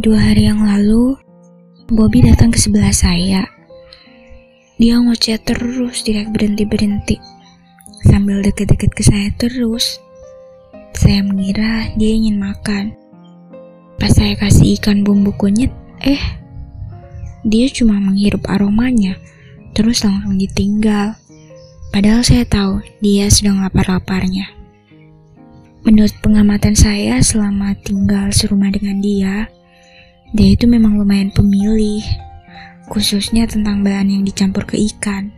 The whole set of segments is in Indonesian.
Dua hari yang lalu, Bobby datang ke sebelah saya. Dia ngoceh terus, tidak berhenti-berhenti. Sambil deket-deket ke saya terus. Saya mengira dia ingin makan. Pas saya kasih ikan bumbu kunyit, eh, dia cuma menghirup aromanya, terus langsung ditinggal. Padahal saya tahu dia sedang lapar-laparnya. Menurut pengamatan saya selama tinggal serumah dengan dia, dia itu memang lumayan pemilih, khususnya tentang bahan yang dicampur ke ikan.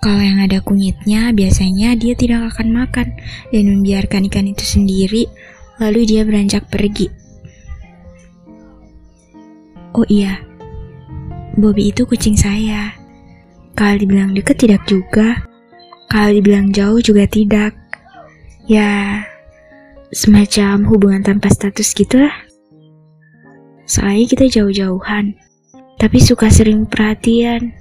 Kalau yang ada kunyitnya, biasanya dia tidak akan makan dan membiarkan ikan itu sendiri, lalu dia beranjak pergi. Oh iya, Bobby itu kucing saya. Kalau dibilang dekat tidak juga, kalau dibilang jauh juga tidak. Ya, semacam hubungan tanpa status gitu lah. Soalnya kita jauh-jauhan, tapi suka sering perhatian,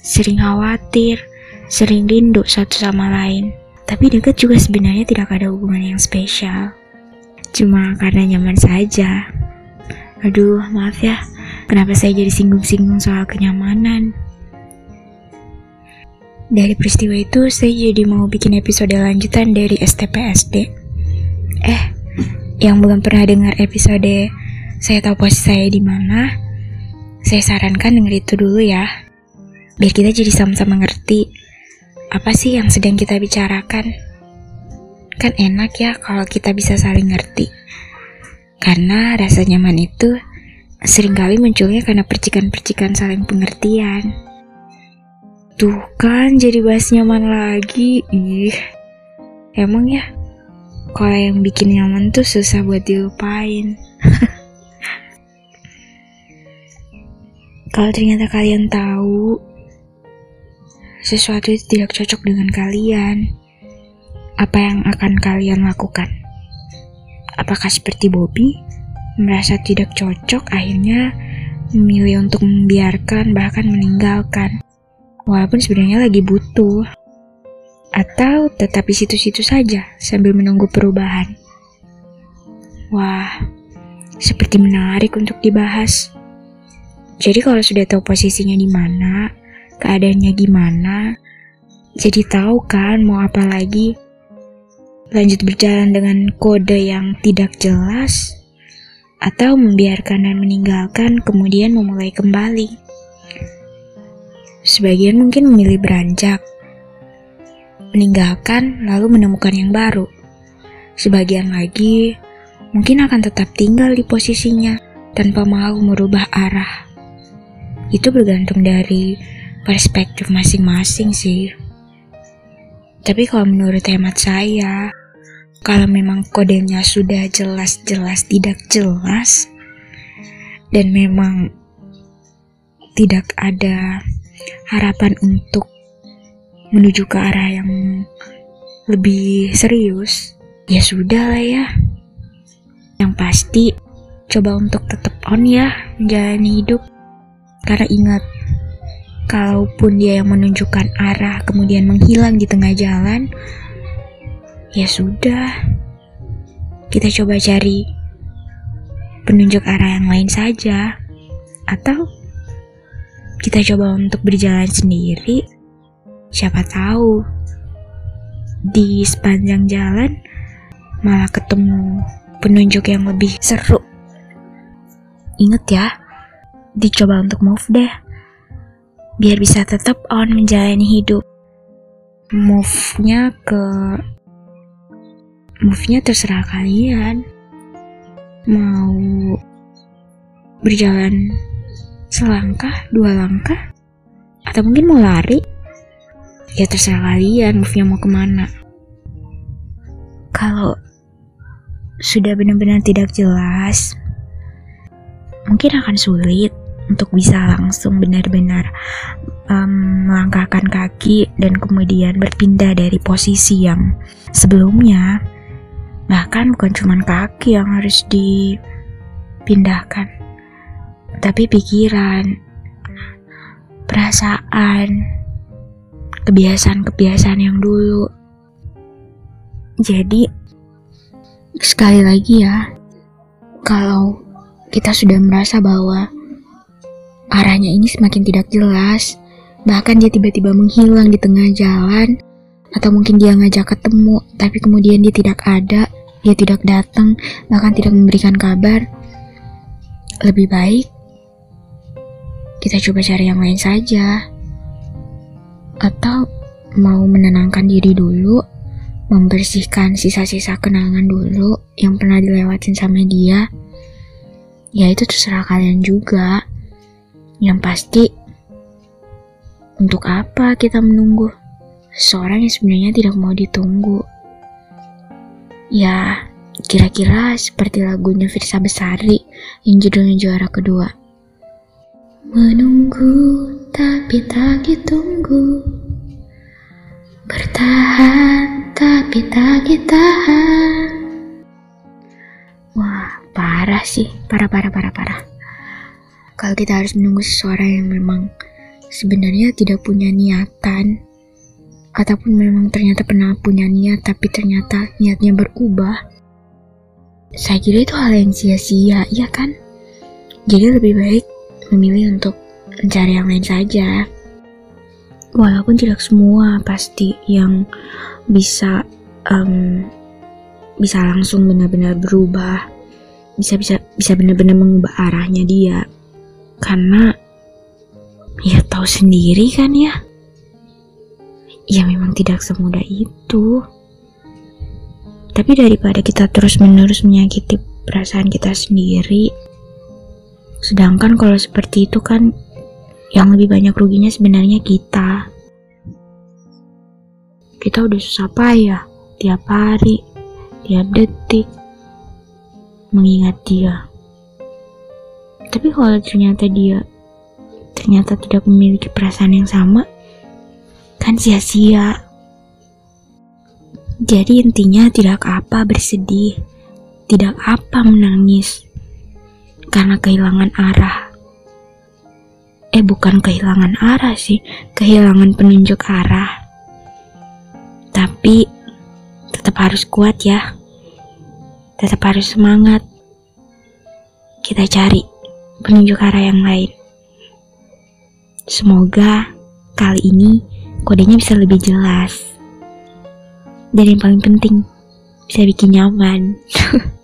sering khawatir, sering rindu satu sama lain. Tapi dekat juga sebenarnya tidak ada hubungan yang spesial. Cuma karena nyaman saja. Aduh, maaf ya. Kenapa saya jadi singgung-singgung soal kenyamanan? Dari peristiwa itu, saya jadi mau bikin episode lanjutan dari STPSD. Eh, yang belum pernah dengar episode saya tahu posisi saya di mana, saya sarankan denger itu dulu ya. Biar kita jadi sama-sama ngerti apa sih yang sedang kita bicarakan. Kan enak ya kalau kita bisa saling ngerti. Karena rasa nyaman itu sering kali munculnya karena percikan-percikan saling pengertian. Tuh kan jadi bahas nyaman lagi. Ih. Emang ya kalau yang bikin nyaman tuh susah buat dilupain. kalau ternyata kalian tahu sesuatu itu tidak cocok dengan kalian, apa yang akan kalian lakukan? Apakah seperti Bobby merasa tidak cocok akhirnya memilih untuk membiarkan bahkan meninggalkan? walaupun sebenarnya lagi butuh, atau tetap di situ-situ saja sambil menunggu perubahan. Wah, seperti menarik untuk dibahas. Jadi kalau sudah tahu posisinya di mana, keadaannya gimana, jadi tahu kan mau apa lagi. Lanjut berjalan dengan kode yang tidak jelas, atau membiarkan dan meninggalkan kemudian memulai kembali. Sebagian mungkin memilih beranjak, meninggalkan lalu menemukan yang baru. Sebagian lagi mungkin akan tetap tinggal di posisinya tanpa mau merubah arah. Itu bergantung dari perspektif masing-masing sih. Tapi kalau menurut hemat saya, kalau memang kodenya sudah jelas-jelas tidak jelas, dan memang tidak ada harapan untuk menuju ke arah yang lebih serius, ya sudah lah ya. Yang pasti, coba untuk tetap on ya menjalani hidup. Karena ingat, kalaupun dia yang menunjukkan arah kemudian menghilang di tengah jalan, ya sudah. Kita coba cari penunjuk arah yang lain saja. Atau kita coba untuk berjalan sendiri, siapa tahu di sepanjang jalan malah ketemu penunjuk yang lebih seru. Ingat ya, dicoba untuk move deh. Biar bisa tetap on menjalani hidup. Move-nya ke move-nya terserah kalian. Mau berjalan selangkah, dua langkah, atau mungkin mau lari, ya terserah kalian move-nya mau ke mana. Kalau sudah benar-benar tidak jelas, mungkin akan sulit untuk bisa langsung benar-benar um, melangkahkan kaki dan kemudian berpindah dari posisi yang sebelumnya. Bahkan bukan cuma kaki yang harus dipindahkan, tapi pikiran, perasaan, kebiasaan-kebiasaan yang dulu. Jadi, sekali lagi ya, kalau kita sudah merasa bahwa arahnya ini semakin tidak jelas. Bahkan dia tiba-tiba menghilang di tengah jalan, atau mungkin dia ngajak ketemu, tapi kemudian dia tidak ada, dia tidak datang, bahkan tidak memberikan kabar. Lebih baik kita coba cari yang lain saja, atau mau menenangkan diri dulu, membersihkan sisa-sisa kenangan dulu yang pernah dilewatin sama dia. Ya itu terserah kalian juga. Yang pasti untuk apa kita menunggu seorang yang sebenarnya tidak mau ditunggu? Ya, kira-kira seperti lagunya Firsa Besari yang judulnya juara kedua. Menunggu tapi tak ditunggu Bertahan tapi tak ditahan Wah, parah sih. Parah, parah, parah, parah. Kalau kita harus menunggu seseorang yang memang sebenarnya tidak punya niatan ataupun memang ternyata pernah punya niat tapi ternyata niatnya berubah saya kira itu hal yang sia-sia ya kan? Jadi lebih baik memilih untuk mencari yang lain saja. Walaupun tidak semua pasti yang bisa um, bisa langsung benar-benar berubah bisa bisa bisa benar-benar mengubah arahnya dia karena Ya tahu sendiri kan ya. Ya memang tidak semudah itu. Tapi daripada kita terus-menerus menyakiti perasaan kita sendiri, sedangkan kalau seperti itu kan yang lebih banyak ruginya sebenarnya kita. Kita udah susah payah tiap hari, tiap detik mengingat dia. Tapi kalau ternyata dia ternyata tidak memiliki perasaan yang sama, kan sia-sia. Jadi intinya tidak apa bersedih, tidak apa menangis, karena kehilangan arah. Eh bukan kehilangan arah sih, kehilangan penunjuk arah. Tapi tetap harus kuat ya, tetap harus semangat. Kita cari penunjuk arah yang lain. Semoga kali ini kodenya bisa lebih jelas. Dan yang paling penting, bisa bikin nyaman.